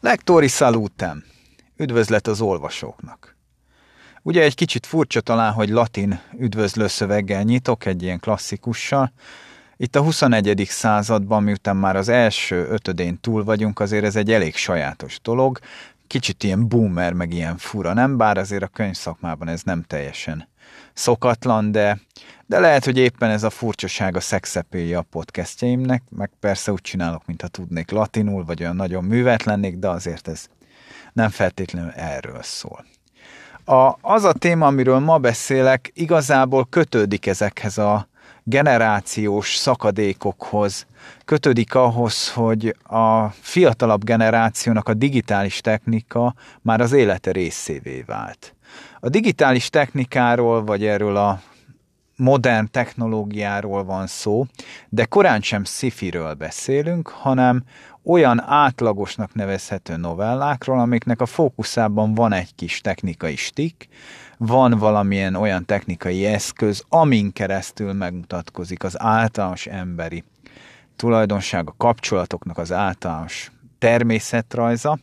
Lektori salutem! Üdvözlet az olvasóknak! Ugye egy kicsit furcsa talán, hogy latin üdvözlő szöveggel nyitok, egy ilyen klasszikussal. Itt a 21. században, miután már az első ötödén túl vagyunk, azért ez egy elég sajátos dolog. Kicsit ilyen boomer, meg ilyen fura, nem? Bár azért a könyvszakmában ez nem teljesen szokatlan, de, de lehet, hogy éppen ez a furcsaság a szexepéje a podcastjaimnek, meg persze úgy csinálok, mintha tudnék latinul, vagy olyan nagyon lennék, de azért ez nem feltétlenül erről szól. A, az a téma, amiről ma beszélek, igazából kötődik ezekhez a generációs szakadékokhoz, kötődik ahhoz, hogy a fiatalabb generációnak a digitális technika már az élete részévé vált. A digitális technikáról, vagy erről a modern technológiáról van szó, de korán sem szifiről beszélünk, hanem olyan átlagosnak nevezhető novellákról, amiknek a fókuszában van egy kis technikai stik, van valamilyen olyan technikai eszköz, amin keresztül megmutatkozik az általános emberi tulajdonság, a kapcsolatoknak az általános természetrajza.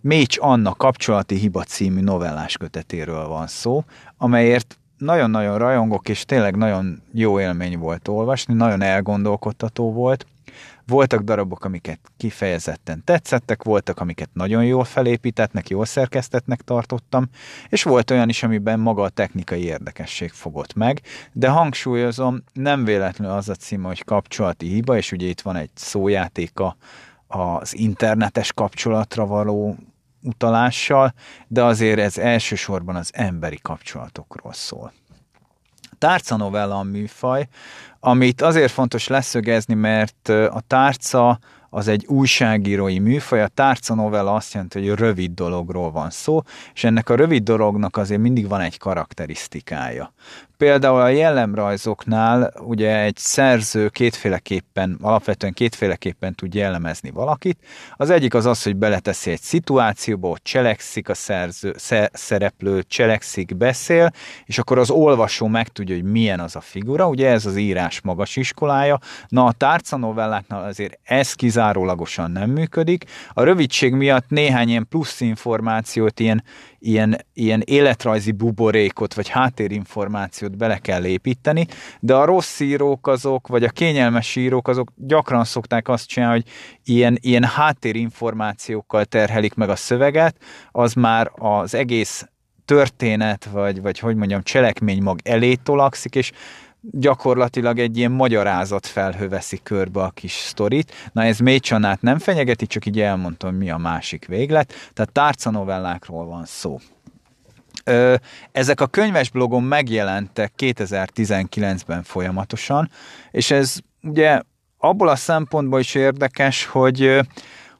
Mécs Anna kapcsolati hiba című novellás kötetéről van szó, amelyért nagyon-nagyon rajongok, és tényleg nagyon jó élmény volt olvasni, nagyon elgondolkodtató volt. Voltak darabok, amiket kifejezetten tetszettek, voltak, amiket nagyon jól felépítettnek, jól szerkesztetnek tartottam, és volt olyan is, amiben maga a technikai érdekesség fogott meg, de hangsúlyozom, nem véletlenül az a címe, hogy kapcsolati hiba, és ugye itt van egy szójátéka az internetes kapcsolatra való utalással, de azért ez elsősorban az emberi kapcsolatokról szól. Tárca novella a műfaj, amit azért fontos leszögezni, mert a tárca az egy újságírói műfaj, a tárca novella azt jelenti, hogy rövid dologról van szó, és ennek a rövid dolognak azért mindig van egy karakterisztikája. Például a jellemrajzoknál ugye egy szerző kétféleképpen, alapvetően kétféleképpen tud jellemezni valakit. Az egyik az az, hogy beleteszi egy szituációba, ott cselekszik a szerző, szereplő, cselekszik, beszél, és akkor az olvasó megtudja, hogy milyen az a figura. Ugye ez az írás magas iskolája. Na a tárca novelláknál azért ez kizárólagosan nem működik. A rövidség miatt néhány ilyen plusz információt, ilyen ilyen, ilyen életrajzi buborékot, vagy háttérinformációt bele kell építeni, de a rossz írók azok, vagy a kényelmes írók azok gyakran szokták azt csinálni, hogy ilyen, ilyen háttérinformációkkal terhelik meg a szöveget, az már az egész történet, vagy, vagy hogy mondjam, cselekmény mag elé tolakszik, és gyakorlatilag egy ilyen magyarázat felhő veszi körbe a kis sztorit. Na ez Mécsanát nem fenyegeti, csak így elmondtam, mi a másik véglet. Tehát tárca novellákról van szó. Ö, ezek a könyves blogon megjelentek 2019-ben folyamatosan, és ez ugye abból a szempontból is érdekes, hogy,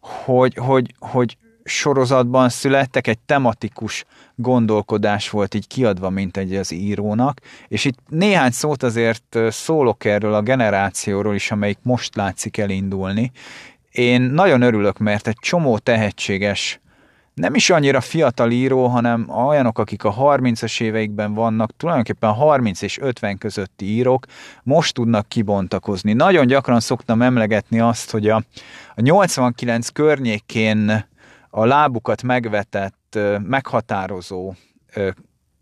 hogy, hogy, hogy sorozatban születtek, egy tematikus gondolkodás volt így kiadva, mint egy az írónak, és itt néhány szót azért szólok erről a generációról is, amelyik most látszik elindulni. Én nagyon örülök, mert egy csomó tehetséges nem is annyira fiatal író, hanem olyanok, akik a 30-as éveikben vannak, tulajdonképpen 30 és 50 közötti írók most tudnak kibontakozni. Nagyon gyakran szoktam emlegetni azt, hogy a, a 89 környékén a lábukat megvetett, meghatározó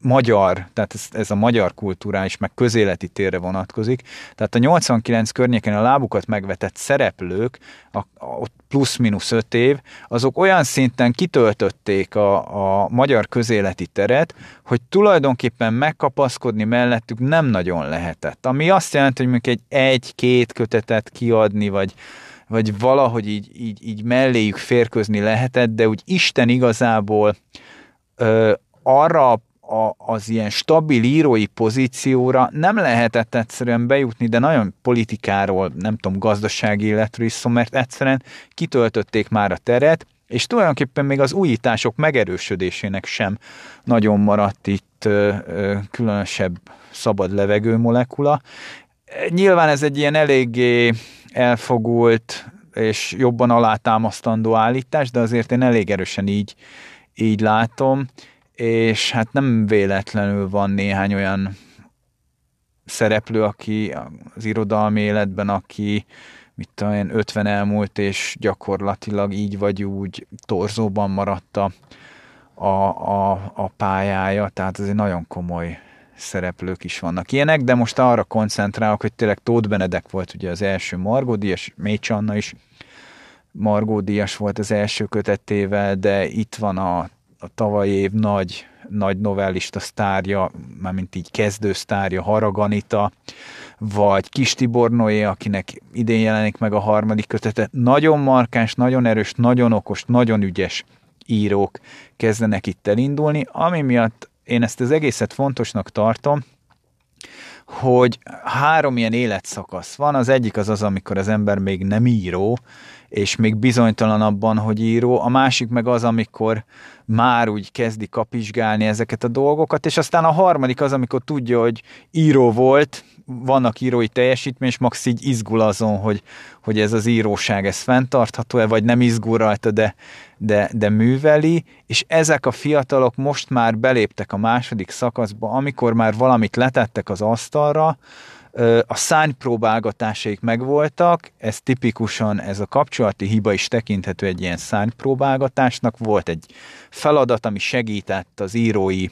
magyar, tehát ez, ez a magyar kulturális, meg közéleti térre vonatkozik. Tehát a 89 környéken a lábukat megvetett szereplők, a, a, plusz-minusz öt év, azok olyan szinten kitöltötték a, a magyar közéleti teret, hogy tulajdonképpen megkapaszkodni mellettük nem nagyon lehetett. Ami azt jelenti, hogy mondjuk egy egy-két kötetet kiadni, vagy vagy valahogy így, így, így melléjük férközni lehetett, de úgy Isten igazából ö, arra a, az ilyen stabil írói pozícióra nem lehetett egyszerűen bejutni, de nagyon politikáról, nem tudom, gazdasági életről is szó, mert egyszerűen kitöltötték már a teret, és tulajdonképpen még az újítások megerősödésének sem nagyon maradt itt ö, ö, különösebb szabad levegő molekula. Nyilván ez egy ilyen eléggé elfogult és jobban alátámasztandó állítás, de azért én elég erősen így, így látom, és hát nem véletlenül van néhány olyan szereplő, aki az irodalmi életben, aki mit tudom én, 50 elmúlt, és gyakorlatilag így vagy úgy torzóban maradt a, a, a, pályája, tehát azért nagyon komoly szereplők is vannak ilyenek, de most arra koncentrálok, hogy tényleg Tóth Benedek volt ugye az első Margó Díjas, Mécs Anna is Margó Díjas volt az első kötetével, de itt van a, a tavalyi év nagy, nagy novellista sztárja, mármint így kezdő sztárja, Haraganita, vagy Kis Tibor Noé, akinek idén jelenik meg a harmadik kötete. Nagyon markáns, nagyon erős, nagyon okos, nagyon ügyes írók kezdenek itt elindulni, ami miatt én ezt az egészet fontosnak tartom, hogy három ilyen életszakasz van. Az egyik az az, amikor az ember még nem író, és még bizonytalan abban, hogy író. A másik meg az, amikor már úgy kezdi kapizsgálni ezeket a dolgokat, és aztán a harmadik az, amikor tudja, hogy író volt, vannak írói teljesítmény, és max így izgul azon, hogy, hogy ez az íróság, ez fenntartható-e, vagy nem izgul rajta, de, de, de műveli, és ezek a fiatalok most már beléptek a második szakaszba, amikor már valamit letettek az asztalra, a szánypróbálgatásaik megvoltak, ez tipikusan, ez a kapcsolati hiba is tekinthető egy ilyen szánypróbálgatásnak. Volt egy feladat, ami segített az írói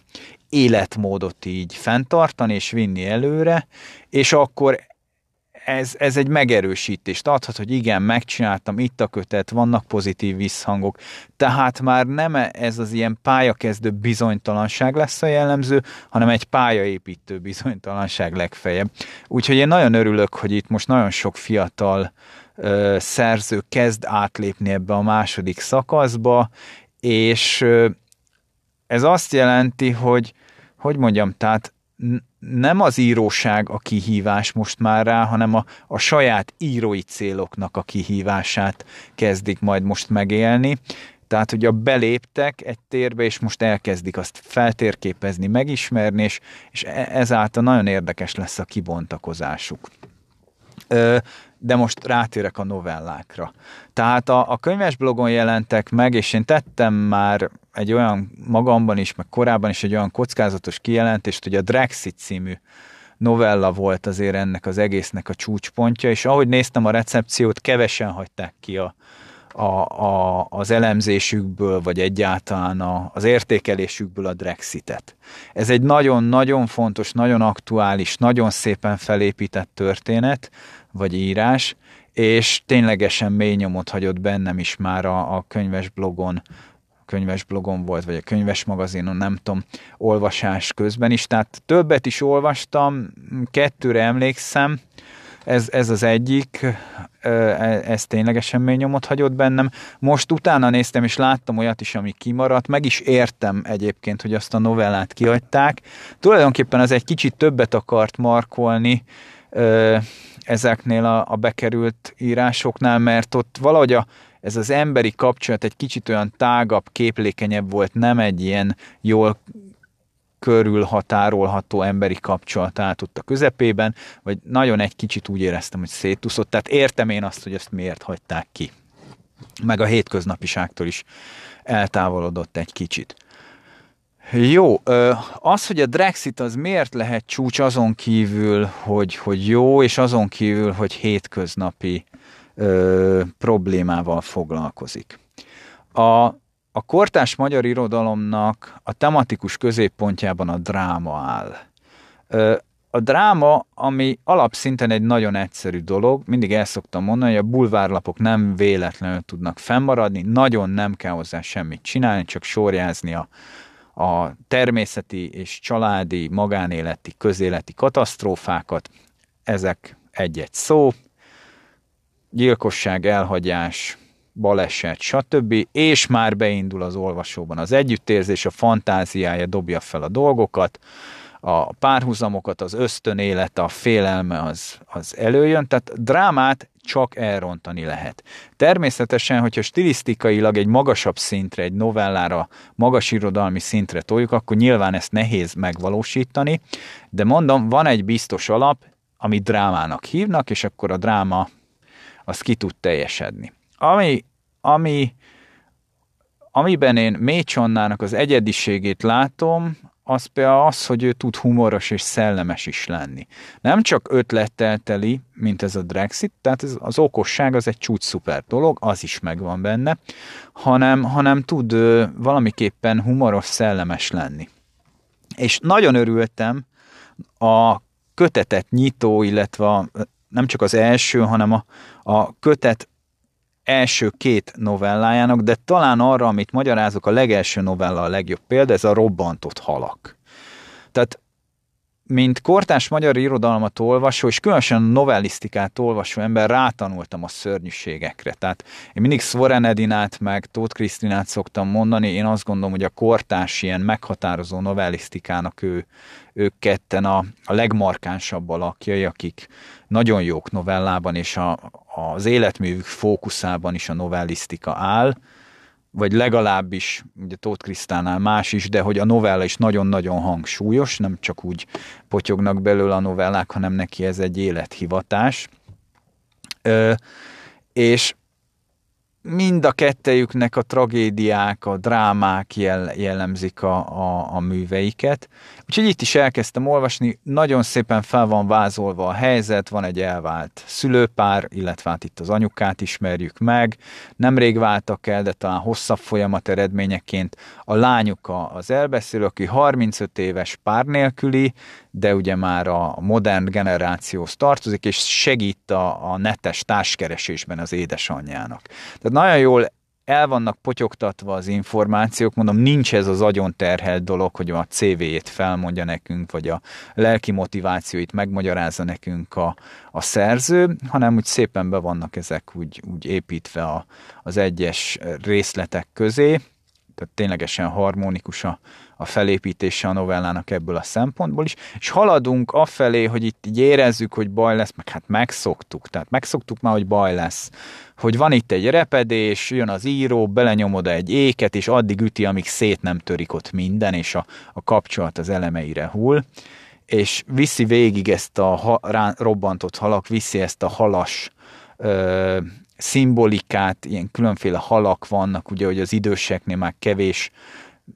életmódot így fenntartani és vinni előre, és akkor ez, ez egy megerősítést adhat, hogy igen, megcsináltam, itt a kötet, vannak pozitív visszhangok, tehát már nem ez az ilyen pályakezdő bizonytalanság lesz a jellemző, hanem egy pályaépítő bizonytalanság legfeljebb. Úgyhogy én nagyon örülök, hogy itt most nagyon sok fiatal ö, szerző kezd átlépni ebbe a második szakaszba, és ö, ez azt jelenti, hogy, hogy mondjam, tehát nem az íróság a kihívás most már rá, hanem a, a saját írói céloknak a kihívását kezdik majd most megélni. Tehát, hogy a beléptek egy térbe, és most elkezdik azt feltérképezni, megismerni, és, és e, ezáltal nagyon érdekes lesz a kibontakozásuk. De most rátérek a novellákra. Tehát a, a könyves blogon jelentek meg, és én tettem már egy olyan magamban is, meg korábban is egy olyan kockázatos kijelentést, hogy a Drexit című novella volt azért ennek az egésznek a csúcspontja, és ahogy néztem a recepciót, kevesen hagyták ki a, a, a, az elemzésükből, vagy egyáltalán a, az értékelésükből a Drexitet. Ez egy nagyon-nagyon fontos, nagyon aktuális, nagyon szépen felépített történet, vagy írás, és ténylegesen mély nyomot hagyott bennem is már a, a könyves blogon könyves blogon volt, vagy a könyves magazinon, nem tudom, olvasás közben is. Tehát többet is olvastam, kettőre emlékszem, ez, ez az egyik, e, ez ténylegesen mély nyomot hagyott bennem. Most utána néztem, és láttam olyat is, ami kimaradt, meg is értem egyébként, hogy azt a novellát kiadták. Tulajdonképpen az egy kicsit többet akart markolni, ezeknél a, a bekerült írásoknál, mert ott valahogy a, ez az emberi kapcsolat egy kicsit olyan tágabb, képlékenyebb volt, nem egy ilyen jól körül határolható emberi kapcsolat állt ott a közepében, vagy nagyon egy kicsit úgy éreztem, hogy szétuszott, tehát értem én azt, hogy ezt miért hagyták ki. Meg a hétköznapiságtól is eltávolodott egy kicsit. Jó, az, hogy a Brexit az miért lehet csúcs azon kívül, hogy, hogy jó, és azon kívül, hogy hétköznapi ö, problémával foglalkozik. A, a kortás magyar irodalomnak a tematikus középpontjában a dráma áll. Ö, a dráma, ami alapszinten egy nagyon egyszerű dolog, mindig el szoktam mondani, hogy a bulvárlapok nem véletlenül tudnak fennmaradni, nagyon nem kell hozzá semmit csinálni, csak sorjázni a, a természeti és családi, magánéleti, közéleti katasztrófákat, ezek egy-egy szó, gyilkosság, elhagyás, baleset, stb. És már beindul az olvasóban az együttérzés, a fantáziája dobja fel a dolgokat, a párhuzamokat, az ösztönélet, a félelme az, az előjön, tehát drámát csak elrontani lehet. Természetesen, hogyha stilisztikailag egy magasabb szintre, egy novellára, magas irodalmi szintre toljuk, akkor nyilván ezt nehéz megvalósítani, de mondom, van egy biztos alap, amit drámának hívnak, és akkor a dráma az ki tud teljesedni. Ami, ami, amiben én Mécsonnának az egyediségét látom, az például az, hogy ő tud humoros és szellemes is lenni. Nem csak ötlettel teli, mint ez a Drexit, tehát ez, az okosság az egy csúcs szuper dolog, az is megvan benne, hanem, hanem tud ö, valamiképpen humoros, szellemes lenni. És nagyon örültem a kötetet nyitó, illetve a, nem csak az első, hanem a, a kötet első két novellájának, de talán arra, amit magyarázok, a legelső novella a legjobb példa, ez a robbantott halak. Tehát mint kortás magyar irodalmat olvasó, és különösen novellisztikát olvasó ember rátanultam a szörnyűségekre. Tehát én mindig Svoren Edinát meg Tóth Krisztinát szoktam mondani, én azt gondolom, hogy a kortás ilyen meghatározó novellisztikának ő, ők ketten a, a legmarkánsabb alakjai, akik nagyon jók novellában, és a, az életművük fókuszában is a novellisztika áll, vagy legalábbis, ugye Tóth Krisztánál más is, de hogy a novella is nagyon-nagyon hangsúlyos, nem csak úgy potyognak belőle a novellák, hanem neki ez egy élethivatás. Ö, és mind a kettejüknek a tragédiák, a drámák jell- jellemzik a, a, a műveiket. Úgyhogy itt is elkezdtem olvasni, nagyon szépen fel van vázolva a helyzet, van egy elvált szülőpár, illetve hát itt az anyukát ismerjük meg. Nemrég váltak el, de talán hosszabb folyamat eredményeként a lányuka az elbeszélő, aki 35 éves pár nélküli, de ugye már a modern generációhoz tartozik, és segít a, a netes társkeresésben az édesanyjának. Tehát nagyon jól el vannak potyogtatva az információk, mondom, nincs ez az agyon terhelt dolog, hogy a CV-jét felmondja nekünk, vagy a lelki motivációit megmagyarázza nekünk a, a szerző, hanem úgy szépen be vannak ezek úgy, úgy építve a, az egyes részletek közé, tehát ténylegesen harmonikus a, a felépítése a novellának ebből a szempontból is, és haladunk afelé, hogy itt így érezzük, hogy baj lesz, meg hát megszoktuk, tehát megszoktuk már, hogy baj lesz, hogy van itt egy repedés, jön az író, belenyom oda egy éket, és addig üti, amíg szét nem törik ott minden, és a, a kapcsolat az elemeire hull, és viszi végig ezt a ha, rá, robbantott halak, viszi ezt a halas ö, szimbolikát, ilyen különféle halak vannak, ugye, hogy az időseknél már kevés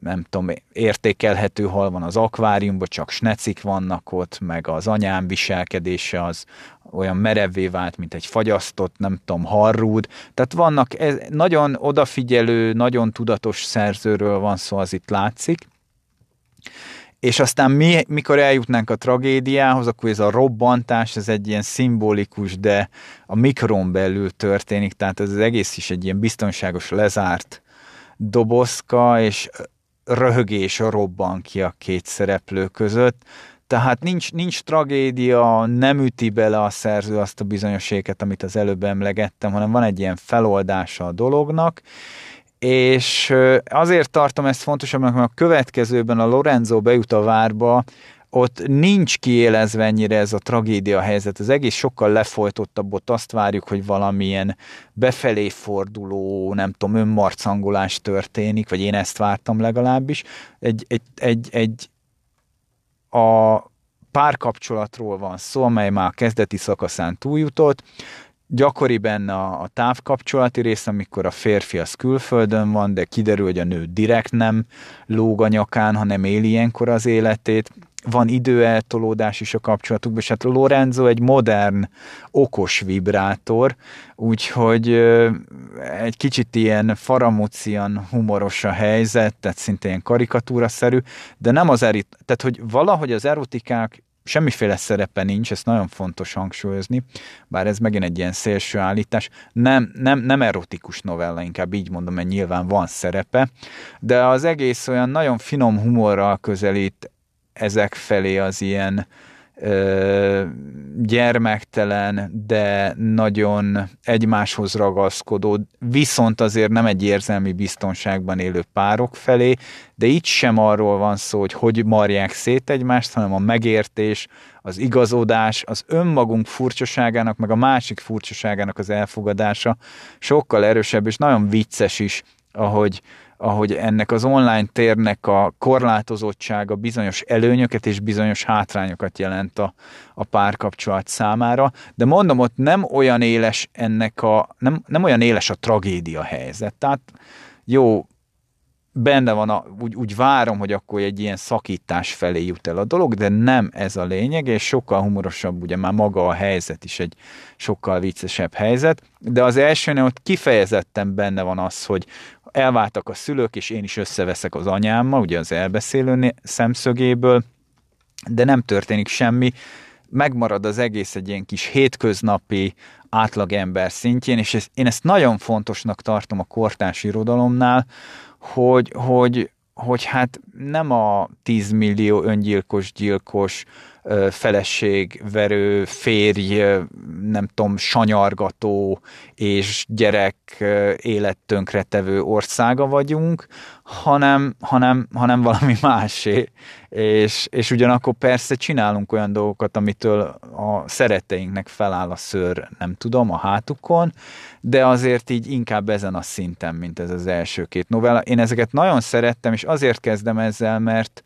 nem tudom, értékelhető hal van az akváriumban, csak snecik vannak ott, meg az anyám viselkedése az olyan merevvé vált, mint egy fagyasztott, nem tudom, harrúd. Tehát vannak ez, nagyon odafigyelő, nagyon tudatos szerzőről van szó, az itt látszik. És aztán mi, mikor eljutnánk a tragédiához, akkor ez a robbantás, ez egy ilyen szimbolikus, de a mikron belül történik, tehát ez az egész is egy ilyen biztonságos, lezárt dobozka, és röhögés robban ki a két szereplő között, tehát nincs, nincs tragédia, nem üti bele a szerző azt a bizonyosséget, amit az előbb emlegettem, hanem van egy ilyen feloldása a dolognak, és azért tartom ezt fontosabbnak, mert a következőben a Lorenzo bejut a várba, ott nincs kiélezve ennyire ez a tragédia helyzet, az egész sokkal lefolytottabb, ott. Azt várjuk, hogy valamilyen befelé forduló, nem tudom, önmarcangolás történik, vagy én ezt vártam legalábbis. Egy, egy, egy, egy a párkapcsolatról van szó, amely már a kezdeti szakaszán túljutott, gyakori benne a, a távkapcsolati rész, amikor a férfi az külföldön van, de kiderül, hogy a nő direkt nem lóg a nyakán, hanem éli ilyenkor az életét van időeltolódás is a kapcsolatukban, és hát Lorenzo egy modern, okos vibrátor, úgyhogy egy kicsit ilyen faramúcian humoros a helyzet, tehát szinte ilyen karikatúraszerű, de nem az erit, tehát hogy valahogy az erotikák semmiféle szerepe nincs, ezt nagyon fontos hangsúlyozni, bár ez megint egy ilyen szélső állítás, nem, nem, nem erotikus novella, inkább így mondom, mert nyilván van szerepe, de az egész olyan nagyon finom humorral közelít ezek felé az ilyen ö, gyermektelen, de nagyon egymáshoz ragaszkodó, viszont azért nem egy érzelmi biztonságban élő párok felé, de itt sem arról van szó, hogy hogy marják szét egymást, hanem a megértés, az igazodás, az önmagunk furcsaságának, meg a másik furcsaságának az elfogadása sokkal erősebb, és nagyon vicces is, ahogy, ahogy ennek az online térnek a korlátozottsága bizonyos előnyöket és bizonyos hátrányokat jelent a, a párkapcsolat számára, de mondom, ott nem olyan éles ennek a, nem, nem olyan éles a tragédia helyzet. Tehát jó, benne van, a, úgy, úgy várom, hogy akkor egy ilyen szakítás felé jut el a dolog, de nem ez a lényeg, és sokkal humorosabb, ugye már maga a helyzet is egy sokkal viccesebb helyzet, de az elsőnél ott kifejezetten benne van az, hogy elváltak a szülők, és én is összeveszek az anyámmal, ugye az elbeszélő szemszögéből, de nem történik semmi, megmarad az egész egy ilyen kis hétköznapi átlagember szintjén, és ez, én ezt nagyon fontosnak tartom a kortárs irodalomnál, hogy, hogy, hogy hát nem a 10 millió öngyilkos, gyilkos, feleségverő, férj, nem tudom, sanyargató és gyerek élettönkretevő országa vagyunk, hanem, hanem, hanem valami másé. És, és ugyanakkor persze csinálunk olyan dolgokat, amitől a szeretteinknek feláll a szőr, nem tudom, a hátukon, de azért így inkább ezen a szinten, mint ez az első két novella. Én ezeket nagyon szerettem, és azért kezdem ezzel, mert,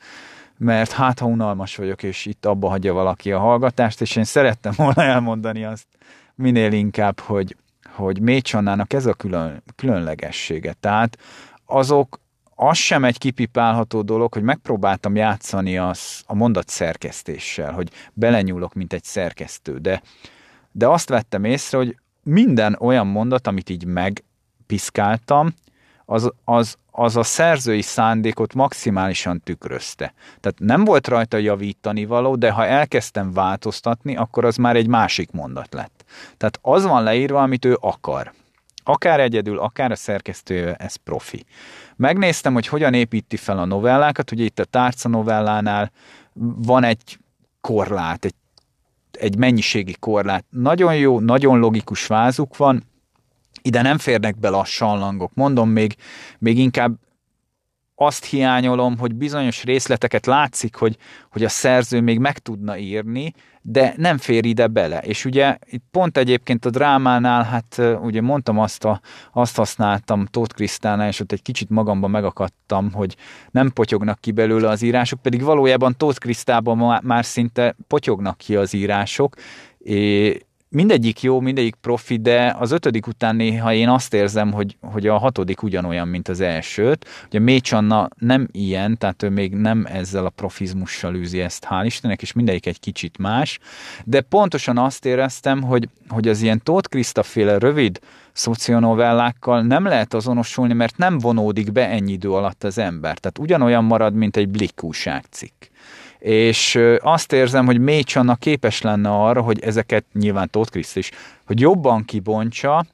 mert hát ha unalmas vagyok, és itt abba hagyja valaki a hallgatást, és én szerettem volna elmondani azt minél inkább, hogy, hogy Mécsannának ez a külön, különlegessége. Tehát azok, az sem egy kipipálható dolog, hogy megpróbáltam játszani az, a mondat szerkesztéssel, hogy belenyúlok, mint egy szerkesztő, de, de azt vettem észre, hogy minden olyan mondat, amit így megpiszkáltam, az, az, az a szerzői szándékot maximálisan tükrözte. Tehát nem volt rajta javítani való, de ha elkezdtem változtatni, akkor az már egy másik mondat lett. Tehát az van leírva, amit ő akar. Akár egyedül, akár a szerkesztője, ez profi. Megnéztem, hogy hogyan építi fel a novellákat, ugye itt a tárca novellánál van egy korlát, egy, egy mennyiségi korlát. Nagyon jó, nagyon logikus vázuk van, ide nem férnek be a sallangok. Mondom, még, még inkább azt hiányolom, hogy bizonyos részleteket látszik, hogy, hogy a szerző még meg tudna írni, de nem fér ide bele. És ugye itt pont egyébként a drámánál, hát ugye mondtam azt, a, azt használtam Tóth Krisztánál, és ott egy kicsit magamban megakadtam, hogy nem potyognak ki belőle az írások, pedig valójában Tóth Krisztában már szinte potyognak ki az írások, mindegyik jó, mindegyik profi, de az ötödik után néha én azt érzem, hogy, hogy a hatodik ugyanolyan, mint az elsőt. Ugye Mécs Anna nem ilyen, tehát ő még nem ezzel a profizmussal űzi ezt, hál' Istennek, és mindegyik egy kicsit más, de pontosan azt éreztem, hogy, hogy az ilyen Tóth Kriszta féle rövid szocionovellákkal nem lehet azonosulni, mert nem vonódik be ennyi idő alatt az ember. Tehát ugyanolyan marad, mint egy Blick újságcikk és azt érzem, hogy Mécsanna képes lenne arra, hogy ezeket nyilván Tóth Kriszt is, hogy jobban kibontsa,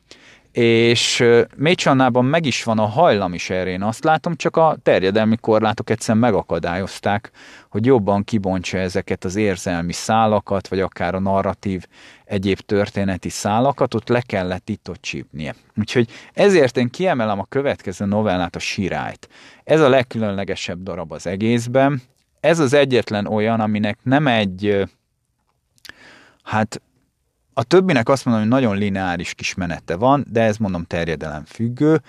és Mécsannában meg is van a hajlam is erre, én azt látom, csak a terjedelmi korlátok egyszerűen megakadályozták, hogy jobban kibontsa ezeket az érzelmi szálakat, vagy akár a narratív egyéb történeti szálakat, ott le kellett itt ott csípnie. Úgyhogy ezért én kiemelem a következő novellát, a Sirályt. Ez a legkülönlegesebb darab az egészben, ez az egyetlen olyan, aminek nem egy, hát a többinek azt mondom, hogy nagyon lineáris kis menete van, de ez mondom terjedelem függő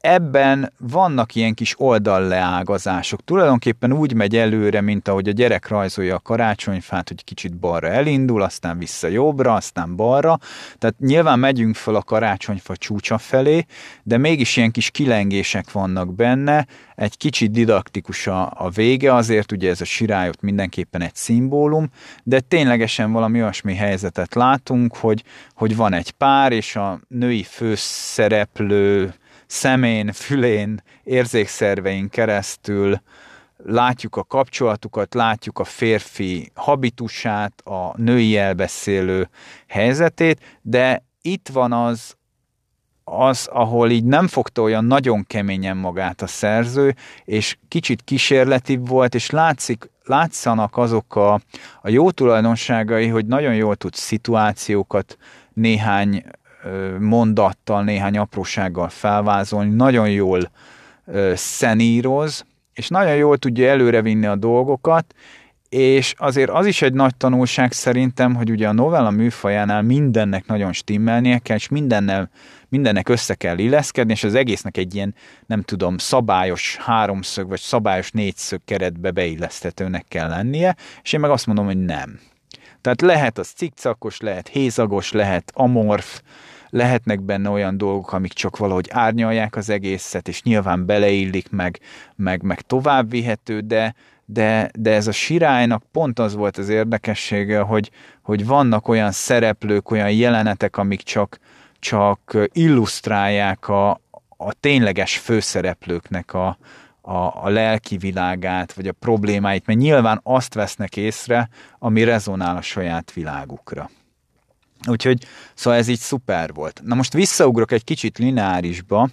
ebben vannak ilyen kis oldalleágazások. Tulajdonképpen úgy megy előre, mint ahogy a gyerek rajzolja a karácsonyfát, hogy kicsit balra elindul, aztán vissza jobbra, aztán balra. Tehát nyilván megyünk fel a karácsonyfa csúcsa felé, de mégis ilyen kis kilengések vannak benne, egy kicsit didaktikus a, a vége, azért ugye ez a sirályot mindenképpen egy szimbólum, de ténylegesen valami olyasmi helyzetet látunk, hogy, hogy van egy pár, és a női főszereplő szemén, fülén, érzékszervein keresztül látjuk a kapcsolatukat, látjuk a férfi habitusát, a női elbeszélő helyzetét, de itt van az, az, ahol így nem fogta olyan nagyon keményen magát a szerző, és kicsit kísérletibb volt, és látszik, látszanak azok a, a jó tulajdonságai, hogy nagyon jól tud szituációkat néhány mondattal, néhány aprósággal felvázolni, nagyon jól szeníroz, és nagyon jól tudja előrevinni a dolgokat, és azért az is egy nagy tanulság szerintem, hogy ugye a novella műfajánál mindennek nagyon stimmelnie kell, és mindennel, mindennek össze kell illeszkedni, és az egésznek egy ilyen, nem tudom, szabályos háromszög, vagy szabályos négyszög keretbe beilleszthetőnek kell lennie, és én meg azt mondom, hogy nem. Tehát lehet az cikcakos, lehet hézagos, lehet amorf, lehetnek benne olyan dolgok, amik csak valahogy árnyalják az egészet, és nyilván beleillik, meg, meg, meg tovább vihető, de, de, de ez a sirálynak pont az volt az érdekessége, hogy, hogy vannak olyan szereplők, olyan jelenetek, amik csak, csak illusztrálják a, a tényleges főszereplőknek a, a, a lelki világát, vagy a problémáit, mert nyilván azt vesznek észre, ami rezonál a saját világukra. Úgyhogy, szóval ez így szuper volt. Na most visszaugrok egy kicsit lineárisba,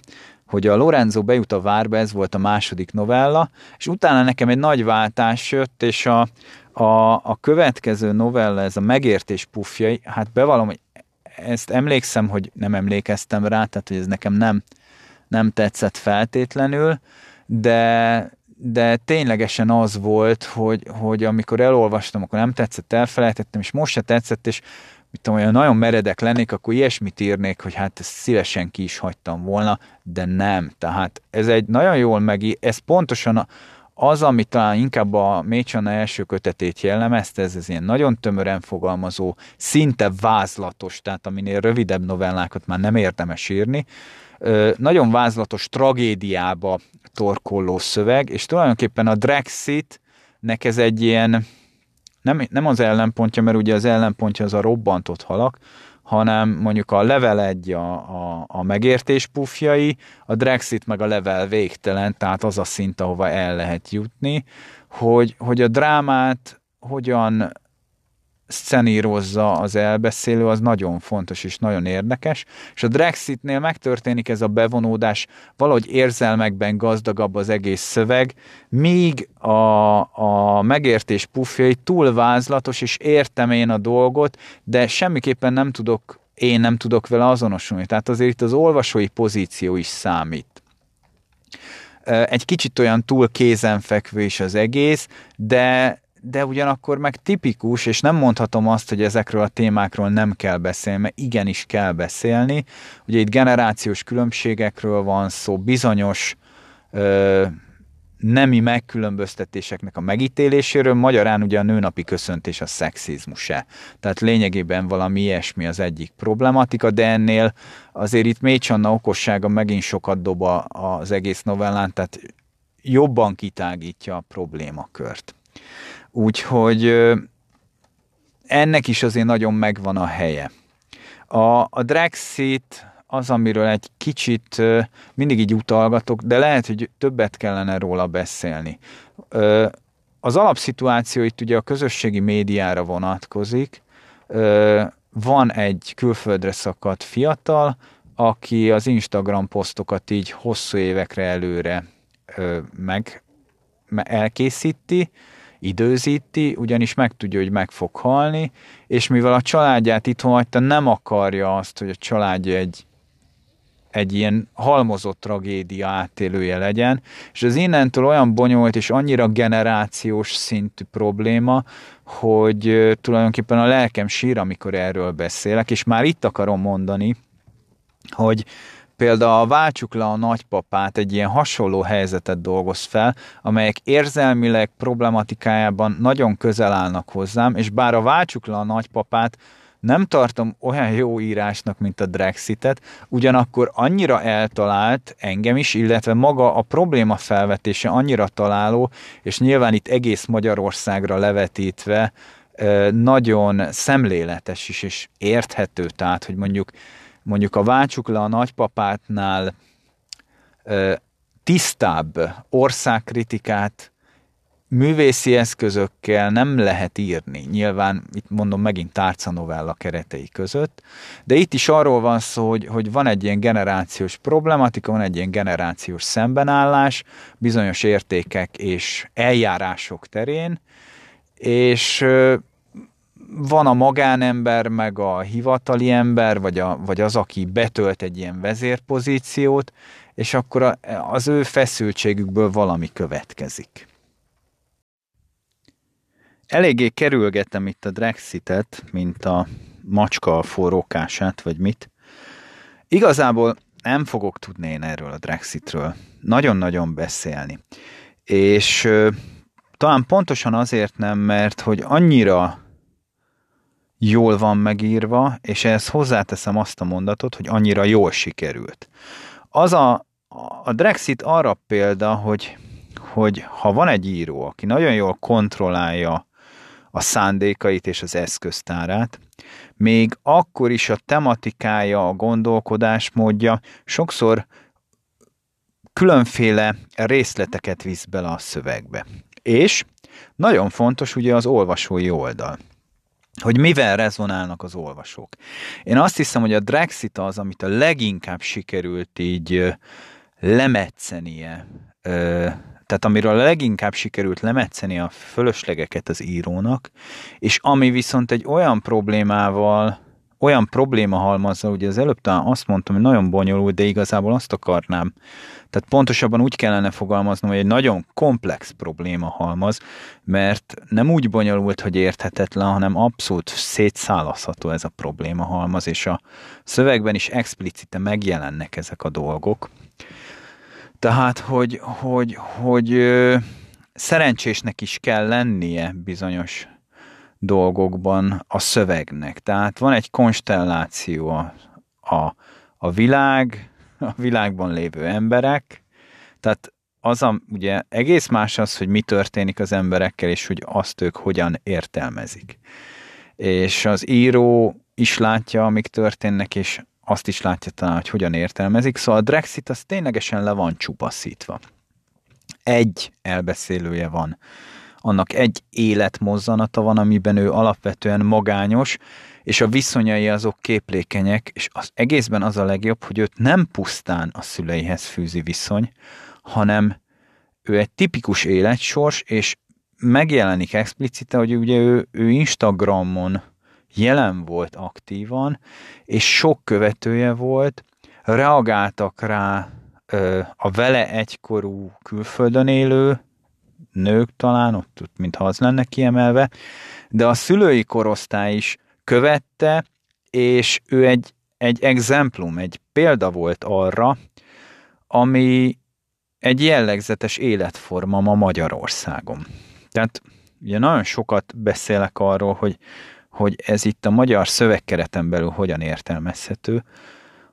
hogy a Lorenzo bejut a várba, ez volt a második novella, és utána nekem egy nagy váltás jött, és a, a, a következő novella, ez a megértés pufjai, hát bevallom, hogy ezt emlékszem, hogy nem emlékeztem rá, tehát hogy ez nekem nem, nem tetszett feltétlenül, de, de ténylegesen az volt, hogy, hogy amikor elolvastam, akkor nem tetszett, elfelejtettem, és most se tetszett, és mit tudom, olyan nagyon meredek lennék, akkor ilyesmit írnék, hogy hát ezt szívesen ki is hagytam volna, de nem. Tehát ez egy nagyon jól meg, ez pontosan az, ami talán inkább a Mécsana első kötetét jellemezte, ez, ez ilyen nagyon tömören fogalmazó, szinte vázlatos, tehát aminél rövidebb novellákat már nem érdemes írni, nagyon vázlatos tragédiába torkolló szöveg, és tulajdonképpen a Drexit nek ez egy ilyen, nem, nem az ellenpontja, mert ugye az ellenpontja az a robbantott halak, hanem mondjuk a level egy a, a, a megértés pufjai, a Drexit meg a level végtelen, tehát az a szint, ahova el lehet jutni, hogy, hogy a drámát hogyan szenírozza az elbeszélő, az nagyon fontos és nagyon érdekes, és a Drexitnél megtörténik ez a bevonódás, valahogy érzelmekben gazdagabb az egész szöveg, míg a, a megértés pufjai túl vázlatos, és értem én a dolgot, de semmiképpen nem tudok, én nem tudok vele azonosulni. Tehát azért itt az olvasói pozíció is számít egy kicsit olyan túl kézenfekvő is az egész, de, de ugyanakkor meg tipikus, és nem mondhatom azt, hogy ezekről a témákról nem kell beszélni, mert igenis kell beszélni. Ugye itt generációs különbségekről van szó, bizonyos ö, nemi megkülönböztetéseknek a megítéléséről, magyarán ugye a nőnapi köszöntés a szexizmus-e. Tehát lényegében valami ilyesmi az egyik problematika, de ennél azért itt Mécsanna okossága megint sokat dob az egész novellán, tehát jobban kitágítja a problémakört. Úgyhogy ennek is azért nagyon megvan a helye. A, a Drexit az, amiről egy kicsit mindig így utalgatok, de lehet, hogy többet kellene róla beszélni. Az alapszituáció itt ugye a közösségi médiára vonatkozik. Van egy külföldre szakadt fiatal, aki az Instagram posztokat így hosszú évekre előre meg elkészíti, időzíti, ugyanis megtudja, hogy meg fog halni, és mivel a családját itthon hagyta, nem akarja azt, hogy a családja egy, egy ilyen halmozott tragédia átélője legyen, és az innentől olyan bonyolult és annyira generációs szintű probléma, hogy tulajdonképpen a lelkem sír, amikor erről beszélek, és már itt akarom mondani, hogy Például Váltsuk le a nagypapát egy ilyen hasonló helyzetet dolgoz fel, amelyek érzelmileg problematikájában nagyon közel állnak hozzám, és bár a Váltsuk le a nagypapát nem tartom olyan jó írásnak, mint a Drexitet, ugyanakkor annyira eltalált engem is, illetve maga a probléma felvetése annyira találó, és nyilván itt egész Magyarországra levetítve nagyon szemléletes is, és érthető, tehát, hogy mondjuk mondjuk a Váltsuk le a nagypapátnál tisztább országkritikát művészi eszközökkel nem lehet írni. Nyilván itt mondom megint tárcanovella keretei között, de itt is arról van szó, hogy, hogy van egy ilyen generációs problematika, van egy ilyen generációs szembenállás bizonyos értékek és eljárások terén, és van a magánember, meg a hivatali ember, vagy, a, vagy az, aki betölt egy ilyen vezérpozíciót, és akkor a, az ő feszültségükből valami következik. Eléggé kerülgetem itt a Drexitet, mint a macska a forrókását, vagy mit. Igazából nem fogok tudni én erről a Drexitről nagyon-nagyon beszélni. És talán pontosan azért nem, mert hogy annyira jól van megírva, és ehhez hozzáteszem azt a mondatot, hogy annyira jól sikerült. Az a, a Drexit arra példa, hogy, hogy ha van egy író, aki nagyon jól kontrollálja a szándékait és az eszköztárát, még akkor is a tematikája, a gondolkodásmódja sokszor különféle részleteket visz bele a szövegbe. És nagyon fontos ugye az olvasói oldal hogy mivel rezonálnak az olvasók. Én azt hiszem, hogy a Drexit az, amit a leginkább sikerült így lemetszenie, tehát amiről a leginkább sikerült lemetszeni a fölöslegeket az írónak, és ami viszont egy olyan problémával, olyan probléma halmazza, ugye az előbb talán azt mondtam, hogy nagyon bonyolult, de igazából azt akarnám tehát pontosabban úgy kellene fogalmaznom, hogy egy nagyon komplex probléma halmaz, mert nem úgy bonyolult, hogy érthetetlen, hanem abszolút szétszálaszható ez a probléma halmaz, és a szövegben is explicite megjelennek ezek a dolgok. Tehát, hogy, hogy, hogy szerencsésnek is kell lennie bizonyos dolgokban a szövegnek. Tehát van egy konstelláció a, a, a világ, a világban lévő emberek, tehát az a, ugye egész más az, hogy mi történik az emberekkel, és hogy azt ők hogyan értelmezik. És az író is látja, amik történnek, és azt is látja talán, hogy hogyan értelmezik. Szóval a Drexit az ténylegesen le van csupaszítva. Egy elbeszélője van. Annak egy életmozzanata van, amiben ő alapvetően magányos, és a viszonyai azok képlékenyek, és az egészben az a legjobb, hogy őt nem pusztán a szüleihez fűzi viszony, hanem ő egy tipikus életsors, és megjelenik explicite, hogy ugye ő, ő Instagramon jelen volt aktívan, és sok követője volt, reagáltak rá ö, a vele egykorú külföldön élő nők talán, ott, ott mintha az lenne kiemelve, de a szülői korosztály is követte, és ő egy, egy exemplum, egy példa volt arra, ami egy jellegzetes életforma ma Magyarországon. Tehát ugye nagyon sokat beszélek arról, hogy, hogy ez itt a magyar szövegkereten belül hogyan értelmezhető,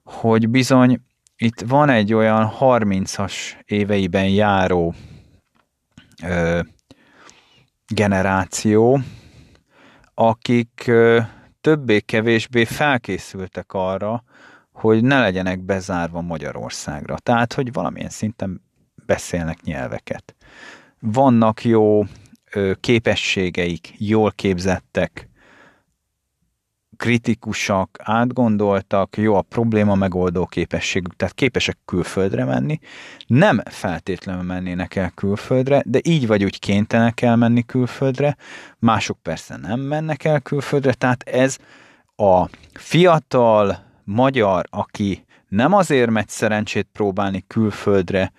hogy bizony itt van egy olyan 30-as éveiben járó ö, generáció, akik ö, többé-kevésbé felkészültek arra, hogy ne legyenek bezárva Magyarországra. Tehát, hogy valamilyen szinten beszélnek nyelveket. Vannak jó képességeik, jól képzettek, kritikusak, átgondoltak, jó a probléma megoldó képességük, tehát képesek külföldre menni. Nem feltétlenül mennének el külföldre, de így vagy úgy kénytelenek elmenni külföldre, mások persze nem mennek el külföldre, tehát ez a fiatal magyar, aki nem azért megy szerencsét próbálni külföldre,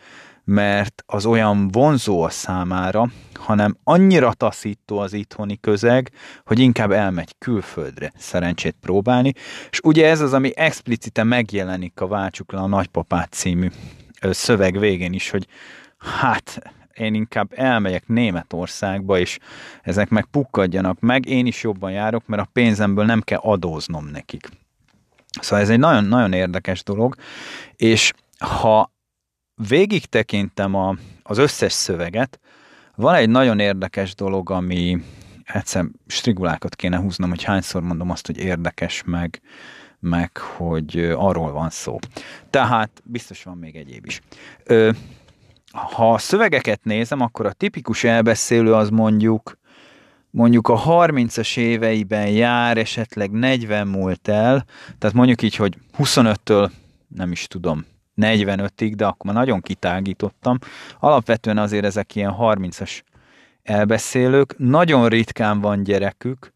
mert az olyan vonzó a számára, hanem annyira taszító az itthoni közeg, hogy inkább elmegy külföldre szerencsét próbálni, és ugye ez az, ami explicite megjelenik a Váltsuk le a Nagypapát című szöveg végén is, hogy hát én inkább elmegyek Németországba, és ezek meg pukkadjanak meg, én is jobban járok, mert a pénzemből nem kell adóznom nekik. Szóval ez egy nagyon-nagyon érdekes dolog, és ha végig tekintem a, az összes szöveget, van egy nagyon érdekes dolog, ami egyszer strigulákat kéne húznom, hogy hányszor mondom azt, hogy érdekes, meg, meg hogy arról van szó. Tehát biztos van még egyéb is. Ö, ha a szövegeket nézem, akkor a tipikus elbeszélő az mondjuk mondjuk a 30-as éveiben jár, esetleg 40 múlt el, tehát mondjuk így, hogy 25-től nem is tudom, 45-ig, de akkor már nagyon kitágítottam. Alapvetően azért ezek ilyen 30-as elbeszélők. Nagyon ritkán van gyerekük.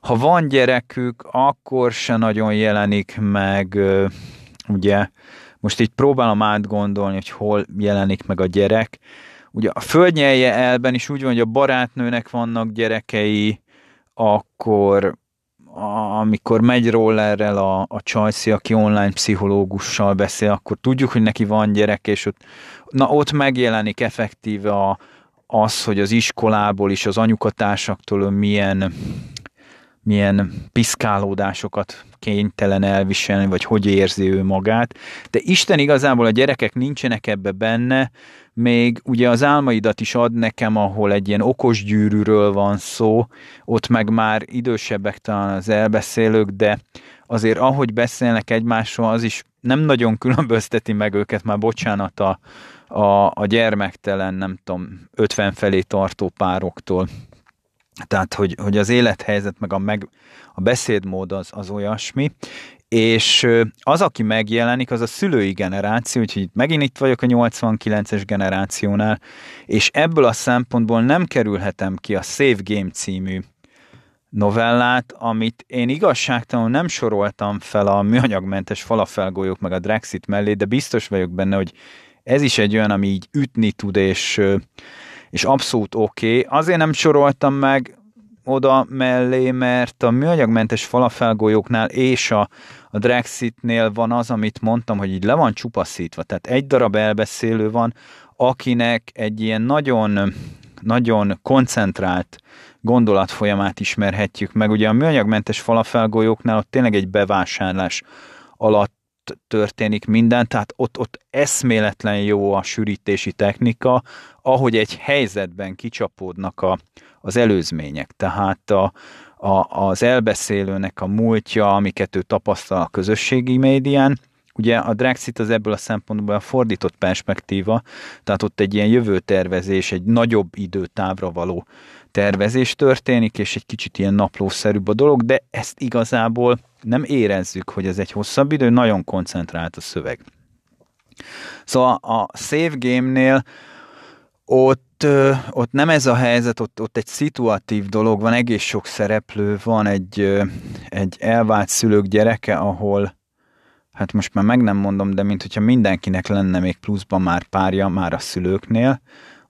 Ha van gyerekük, akkor se nagyon jelenik meg, ugye, most így próbálom átgondolni, hogy hol jelenik meg a gyerek. Ugye a földnyelje elben is úgy van, hogy a barátnőnek vannak gyerekei, akkor amikor megy rollerrel a, a Csajci, aki online pszichológussal beszél, akkor tudjuk, hogy neki van gyerek, és ott, na, ott megjelenik effektíve a, az, hogy az iskolából is az anyukatársaktól milyen, milyen piszkálódásokat kénytelen elviselni, vagy hogy érzi ő magát. De Isten igazából a gyerekek nincsenek ebbe benne, még ugye az álmaidat is ad nekem, ahol egy ilyen okos gyűrűről van szó, ott meg már idősebbek talán az elbeszélők, de azért ahogy beszélnek egymásról, az is nem nagyon különbözteti meg őket, már bocsánat a, a, a gyermektelen, nem tudom, 50 felé tartó pároktól. Tehát, hogy, hogy az élethelyzet, meg a, meg, a beszédmód az, az olyasmi, és az, aki megjelenik, az a szülői generáció, úgyhogy megint itt vagyok a 89-es generációnál, és ebből a szempontból nem kerülhetem ki a Save Game című novellát, amit én igazságtalanul nem soroltam fel a műanyagmentes falafelgolyók meg a Drexit mellé, de biztos vagyok benne, hogy ez is egy olyan, ami így ütni tud, és, és abszolút oké. Okay. Azért nem soroltam meg oda mellé, mert a műanyagmentes falafelgolyóknál és a, a Drexitnél van az, amit mondtam, hogy így le van csupaszítva. Tehát egy darab elbeszélő van, akinek egy ilyen nagyon, nagyon koncentrált gondolatfolyamát ismerhetjük meg. Ugye a műanyagmentes falafelgolyóknál ott tényleg egy bevásárlás alatt történik minden, tehát ott, ott eszméletlen jó a sűrítési technika, ahogy egy helyzetben kicsapódnak a, az előzmények. Tehát a, a, az elbeszélőnek a múltja, amiket ő tapasztal a közösségi médián, Ugye a Drexit az ebből a szempontból a fordított perspektíva, tehát ott egy ilyen jövőtervezés, egy nagyobb időtávra való tervezés történik, és egy kicsit ilyen naplószerűbb a dolog, de ezt igazából nem érezzük, hogy ez egy hosszabb idő, nagyon koncentrált a szöveg. Szóval a Save Game-nél ott, ott nem ez a helyzet, ott, ott egy szituatív dolog van, egész sok szereplő van, egy, egy elvált szülők gyereke, ahol hát most már meg nem mondom, de mint hogyha mindenkinek lenne még pluszban már párja, már a szülőknél,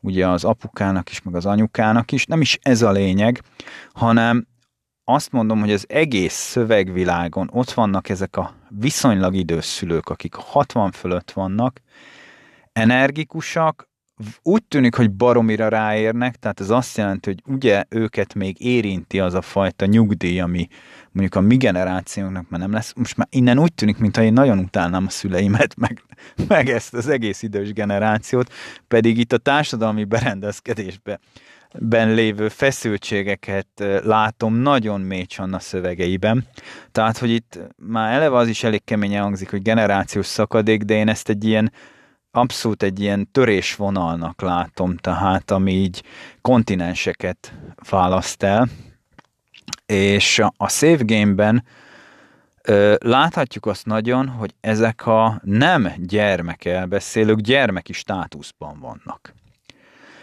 ugye az apukának is, meg az anyukának is, nem is ez a lényeg, hanem azt mondom, hogy az egész szövegvilágon ott vannak ezek a viszonylag idős szülők, akik 60 fölött vannak, energikusak, úgy tűnik, hogy baromira ráérnek, tehát ez azt jelenti, hogy ugye őket még érinti az a fajta nyugdíj, ami mondjuk a mi generációnknak már nem lesz. Most már innen úgy tűnik, mintha én nagyon utálnám a szüleimet, meg, meg ezt az egész idős generációt, pedig itt a társadalmi berendezkedésbe ben lévő feszültségeket látom nagyon mély Csanna szövegeiben. Tehát, hogy itt már eleve az is elég keményen hangzik, hogy generációs szakadék, de én ezt egy ilyen abszolút egy ilyen törésvonalnak látom, tehát ami így kontinenseket választ el, és a Save Game-ben ö, láthatjuk azt nagyon, hogy ezek a nem gyermek elbeszélők gyermeki státuszban vannak.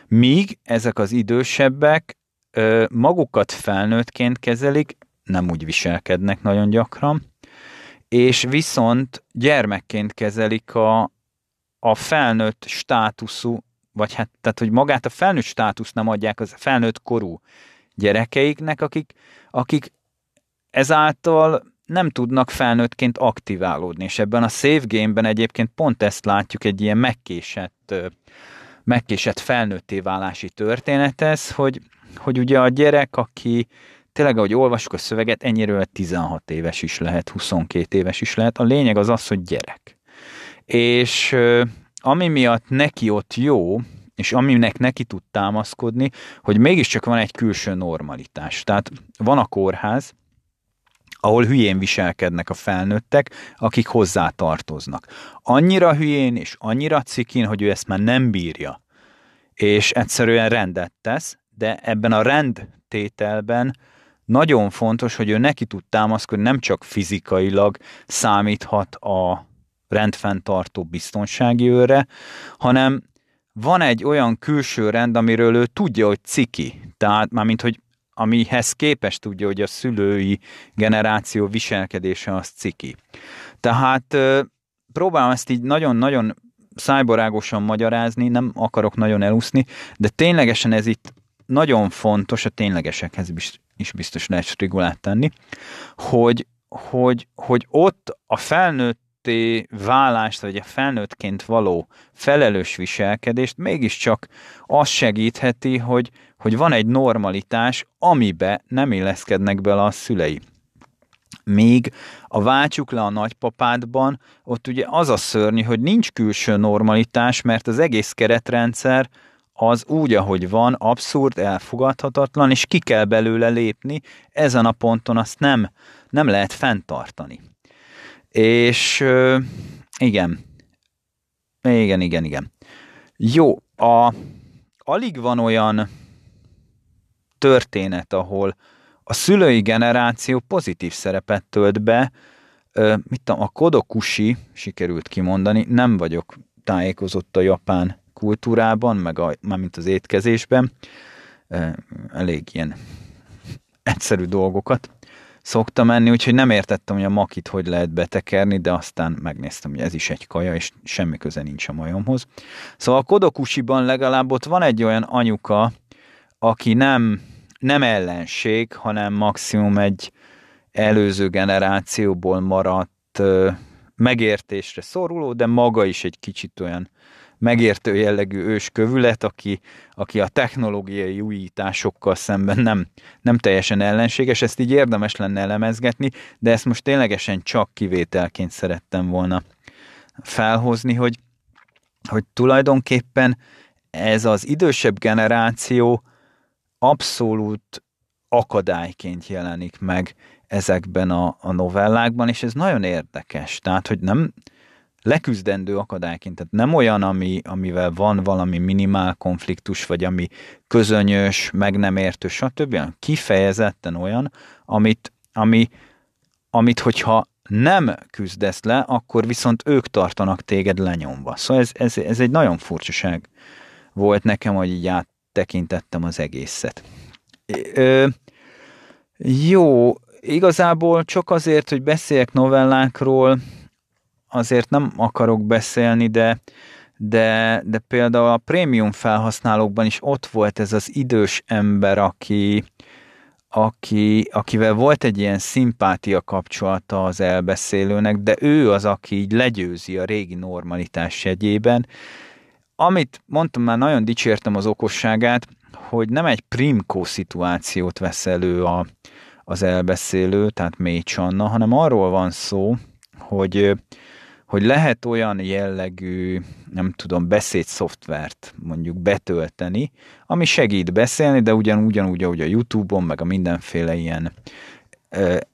Míg ezek az idősebbek ö, magukat felnőttként kezelik, nem úgy viselkednek nagyon gyakran, és viszont gyermekként kezelik a, a felnőtt státuszú, vagy hát, tehát, hogy magát a felnőtt státuszt nem adják az felnőtt korú gyerekeiknek, akik, akik ezáltal nem tudnak felnőttként aktiválódni, és ebben a save game-ben egyébként pont ezt látjuk, egy ilyen megkésett, megkésett felnőtté válási történet ez, hogy, hogy ugye a gyerek, aki tényleg, ahogy olvasjuk a szöveget, ennyire 16 éves is lehet, 22 éves is lehet. A lényeg az az, hogy gyerek. És ami miatt neki ott jó, és aminek neki tud támaszkodni, hogy mégiscsak van egy külső normalitás. Tehát van a kórház, ahol hülyén viselkednek a felnőttek, akik hozzá tartoznak. Annyira hülyén és annyira cikin, hogy ő ezt már nem bírja, és egyszerűen rendet tesz, de ebben a rendtételben nagyon fontos, hogy ő neki tud támaszkodni, nem csak fizikailag számíthat a rendfenntartó biztonsági őre, hanem van egy olyan külső rend, amiről ő tudja, hogy ciki. Tehát mármint, hogy amihez képest tudja, hogy a szülői generáció viselkedése az ciki. Tehát próbálom ezt így nagyon-nagyon szájborágosan magyarázni, nem akarok nagyon elúszni, de ténylegesen ez itt nagyon fontos, a ténylegesekhez is biztos lehet strigulát tenni, hogy, hogy, hogy ott a felnőtt felnőtté válást, vagy a felnőttként való felelős viselkedést mégiscsak az segítheti, hogy, hogy van egy normalitás, amibe nem illeszkednek bele a szülei. Míg a váltsuk le a nagypapádban, ott ugye az a szörnyű, hogy nincs külső normalitás, mert az egész keretrendszer az úgy, ahogy van, abszurd, elfogadhatatlan, és ki kell belőle lépni, ezen a ponton azt nem, nem lehet fenntartani. És igen, igen, igen, igen. Jó, a, alig van olyan történet, ahol a szülői generáció pozitív szerepet tölt be, mit tudom, a kodokushi, sikerült kimondani, nem vagyok tájékozott a japán kultúrában, meg a, mármint az étkezésben, elég ilyen egyszerű dolgokat szoktam menni, úgyhogy nem értettem, hogy a makit hogy lehet betekerni, de aztán megnéztem, hogy ez is egy kaja, és semmi köze nincs a majomhoz. Szóval a Kodokusiban legalább ott van egy olyan anyuka, aki nem, nem ellenség, hanem maximum egy előző generációból maradt megértésre szoruló, de maga is egy kicsit olyan megértő jellegű őskövület, aki, aki a technológiai újításokkal szemben nem, nem teljesen ellenséges, ezt így érdemes lenne elemezgetni, de ezt most ténylegesen csak kivételként szerettem volna felhozni, hogy, hogy tulajdonképpen ez az idősebb generáció abszolút akadályként jelenik meg ezekben a, a novellákban, és ez nagyon érdekes. Tehát, hogy nem, leküzdendő akadályként, tehát nem olyan, ami, amivel van valami minimál konfliktus, vagy ami közönyös, meg nem értő, stb., hanem kifejezetten olyan, amit, ami, amit hogyha nem küzdesz le, akkor viszont ők tartanak téged lenyomva. Szóval ez, ez, ez egy nagyon furcsaság volt nekem, hogy így áttekintettem az egészet. Ö, jó, igazából csak azért, hogy beszéljek novellákról, azért nem akarok beszélni, de, de, de például a prémium felhasználókban is ott volt ez az idős ember, aki, aki, akivel volt egy ilyen szimpátia kapcsolata az elbeszélőnek, de ő az, aki így legyőzi a régi normalitás jegyében. Amit mondtam, már nagyon dicsértem az okosságát, hogy nem egy primkó szituációt vesz elő a, az elbeszélő, tehát Mély Csanna, hanem arról van szó, hogy hogy lehet olyan jellegű, nem tudom, beszédszoftvert mondjuk betölteni, ami segít beszélni, de ugyan, ugyanúgy, ahogy a YouTube-on, meg a mindenféle ilyen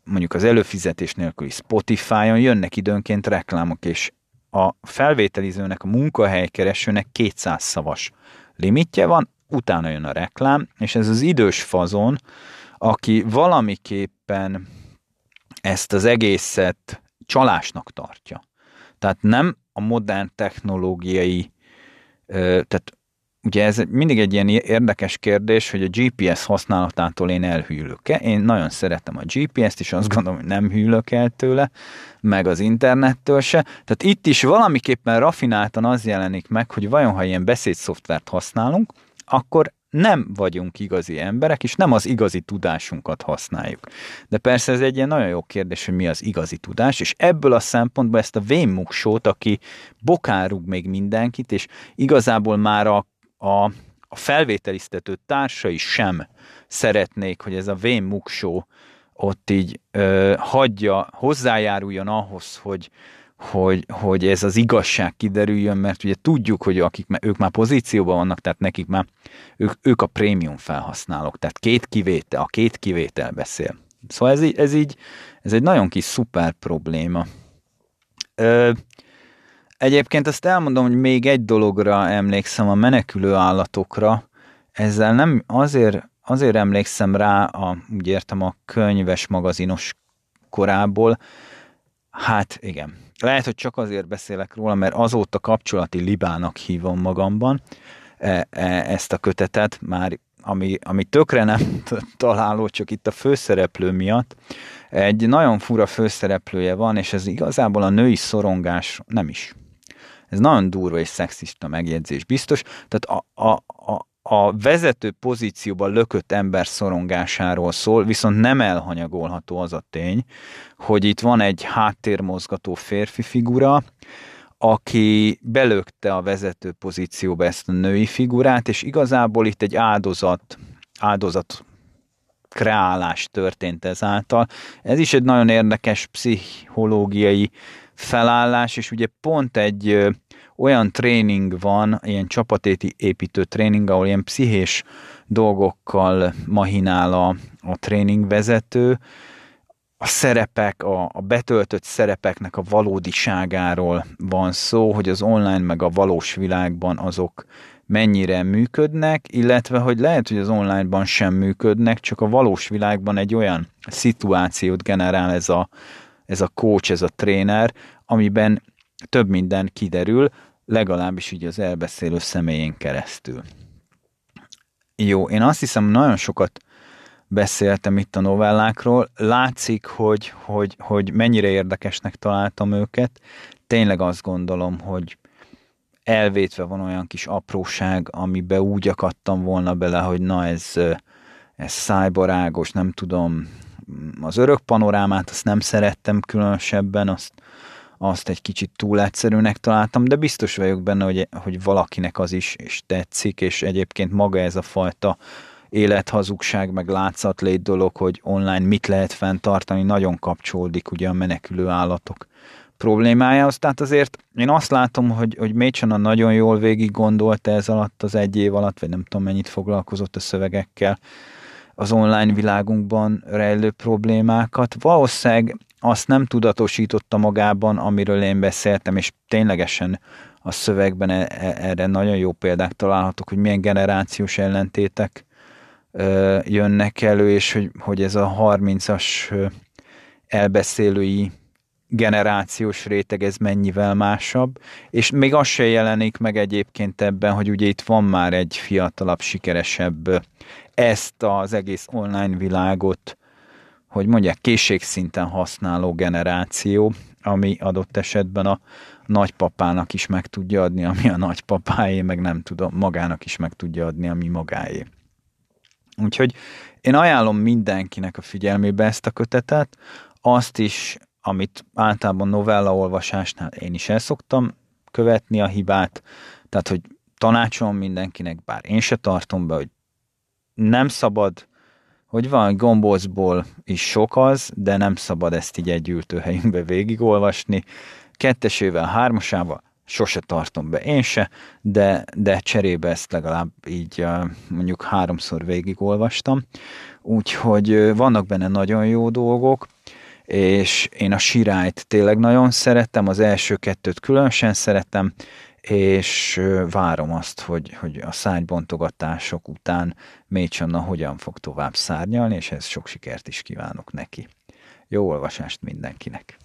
mondjuk az előfizetés nélküli Spotify-on jönnek időnként reklámok, és a felvételizőnek, a munkahelykeresőnek 200 szavas limitje van, utána jön a reklám, és ez az idős fazon, aki valamiképpen ezt az egészet csalásnak tartja. Tehát nem a modern technológiai, tehát ugye ez mindig egy ilyen érdekes kérdés, hogy a GPS használatától én elhűlök-e. Én nagyon szeretem a GPS-t, és azt gondolom, hogy nem hűlök el tőle, meg az internettől se. Tehát itt is valamiképpen rafináltan az jelenik meg, hogy vajon ha ilyen beszédszoftvert használunk, akkor nem vagyunk igazi emberek, és nem az igazi tudásunkat használjuk. De persze ez egy ilyen nagyon jó kérdés, hogy mi az igazi tudás, és ebből a szempontból ezt a vénmuksót, aki bokárug még mindenkit, és igazából már a, a, a felvételiztető társai sem szeretnék, hogy ez a vénmuksó ott így ö, hagyja, hozzájáruljon ahhoz, hogy, hogy, hogy ez az igazság kiderüljön, mert ugye tudjuk, hogy akik, ők már pozícióban vannak, tehát nekik már ők, ők a prémium felhasználók, tehát két kivétel, a két kivétel beszél. Szóval ez, így, ez így, ez egy nagyon kis szuper probléma. Ö, egyébként azt elmondom, hogy még egy dologra emlékszem, a menekülő állatokra, ezzel nem azért, azért emlékszem rá, a, úgy értem a könyves magazinos korából, hát igen, lehet, hogy csak azért beszélek róla, mert azóta kapcsolati libának hívom magamban e, e, ezt a kötetet, már ami, ami tökre nem találó, csak itt a főszereplő miatt. Egy nagyon fura főszereplője van, és ez igazából a női szorongás nem is. Ez nagyon durva és szexista megjegyzés, biztos. Tehát a, a, a, a vezető pozícióban lökött ember szorongásáról szól, viszont nem elhanyagolható az a tény, hogy itt van egy háttérmozgató férfi figura, aki belökte a vezető pozícióba ezt a női figurát, és igazából itt egy áldozat, áldozat kreálás történt ezáltal. Ez is egy nagyon érdekes pszichológiai felállás, és ugye pont egy olyan tréning van, ilyen csapatéti építő tréning, ahol ilyen pszichés dolgokkal mahinál a, a tréningvezető, a szerepek, a, a betöltött szerepeknek a valódiságáról van szó, hogy az online meg a valós világban azok mennyire működnek, illetve hogy lehet, hogy az onlineban sem működnek, csak a valós világban egy olyan szituációt generál ez a, ez a coach, ez a tréner, amiben több minden kiderül, legalábbis így az elbeszélő személyén keresztül. Jó, én azt hiszem, nagyon sokat beszéltem itt a novellákról. Látszik, hogy, hogy, hogy mennyire érdekesnek találtam őket. Tényleg azt gondolom, hogy elvétve van olyan kis apróság, amibe úgy akadtam volna bele, hogy na ez, ez szájbarágos, nem tudom, az örök panorámát azt nem szerettem különösebben, azt, azt egy kicsit túl egyszerűnek találtam, de biztos vagyok benne, hogy, hogy valakinek az is és tetszik, és egyébként maga ez a fajta élethazugság, meg látszatlét dolog, hogy online mit lehet fenntartani, nagyon kapcsolódik ugye a menekülő állatok problémájához. Tehát azért én azt látom, hogy, hogy Mécsana nagyon jól végig gondolta ez alatt az egy év alatt, vagy nem tudom mennyit foglalkozott a szövegekkel, az online világunkban rejlő problémákat. Valószínűleg azt nem tudatosította magában, amiről én beszéltem, és ténylegesen a szövegben e, e, erre nagyon jó példák találhatók, hogy milyen generációs ellentétek jönnek elő, és hogy, hogy ez a 30-as elbeszélői generációs réteg ez mennyivel másabb, és még az se jelenik meg egyébként ebben, hogy ugye itt van már egy fiatalabb, sikeresebb ezt az egész online világot, hogy mondják, készségszinten használó generáció, ami adott esetben a nagypapának is meg tudja adni, ami a nagypapáé, meg nem tudom, magának is meg tudja adni, ami magáé. Úgyhogy én ajánlom mindenkinek a figyelmébe ezt a kötetet, azt is, amit általában novella olvasásnál én is el szoktam követni a hibát, tehát, hogy tanácsolom mindenkinek, bár én se tartom be, hogy nem szabad, hogy van, gombózból is sok az, de nem szabad ezt így egy ültőhelyünkbe végigolvasni. Kettesével, hármasával sose tartom be én se, de, de cserébe ezt legalább így mondjuk háromszor végigolvastam. Úgyhogy vannak benne nagyon jó dolgok, és én a sirályt tényleg nagyon szerettem, az első kettőt különösen szerettem, és várom azt, hogy, hogy a szárnybontogatások után Mécsanna hogyan fog tovább szárnyalni, és ez sok sikert is kívánok neki. Jó olvasást mindenkinek!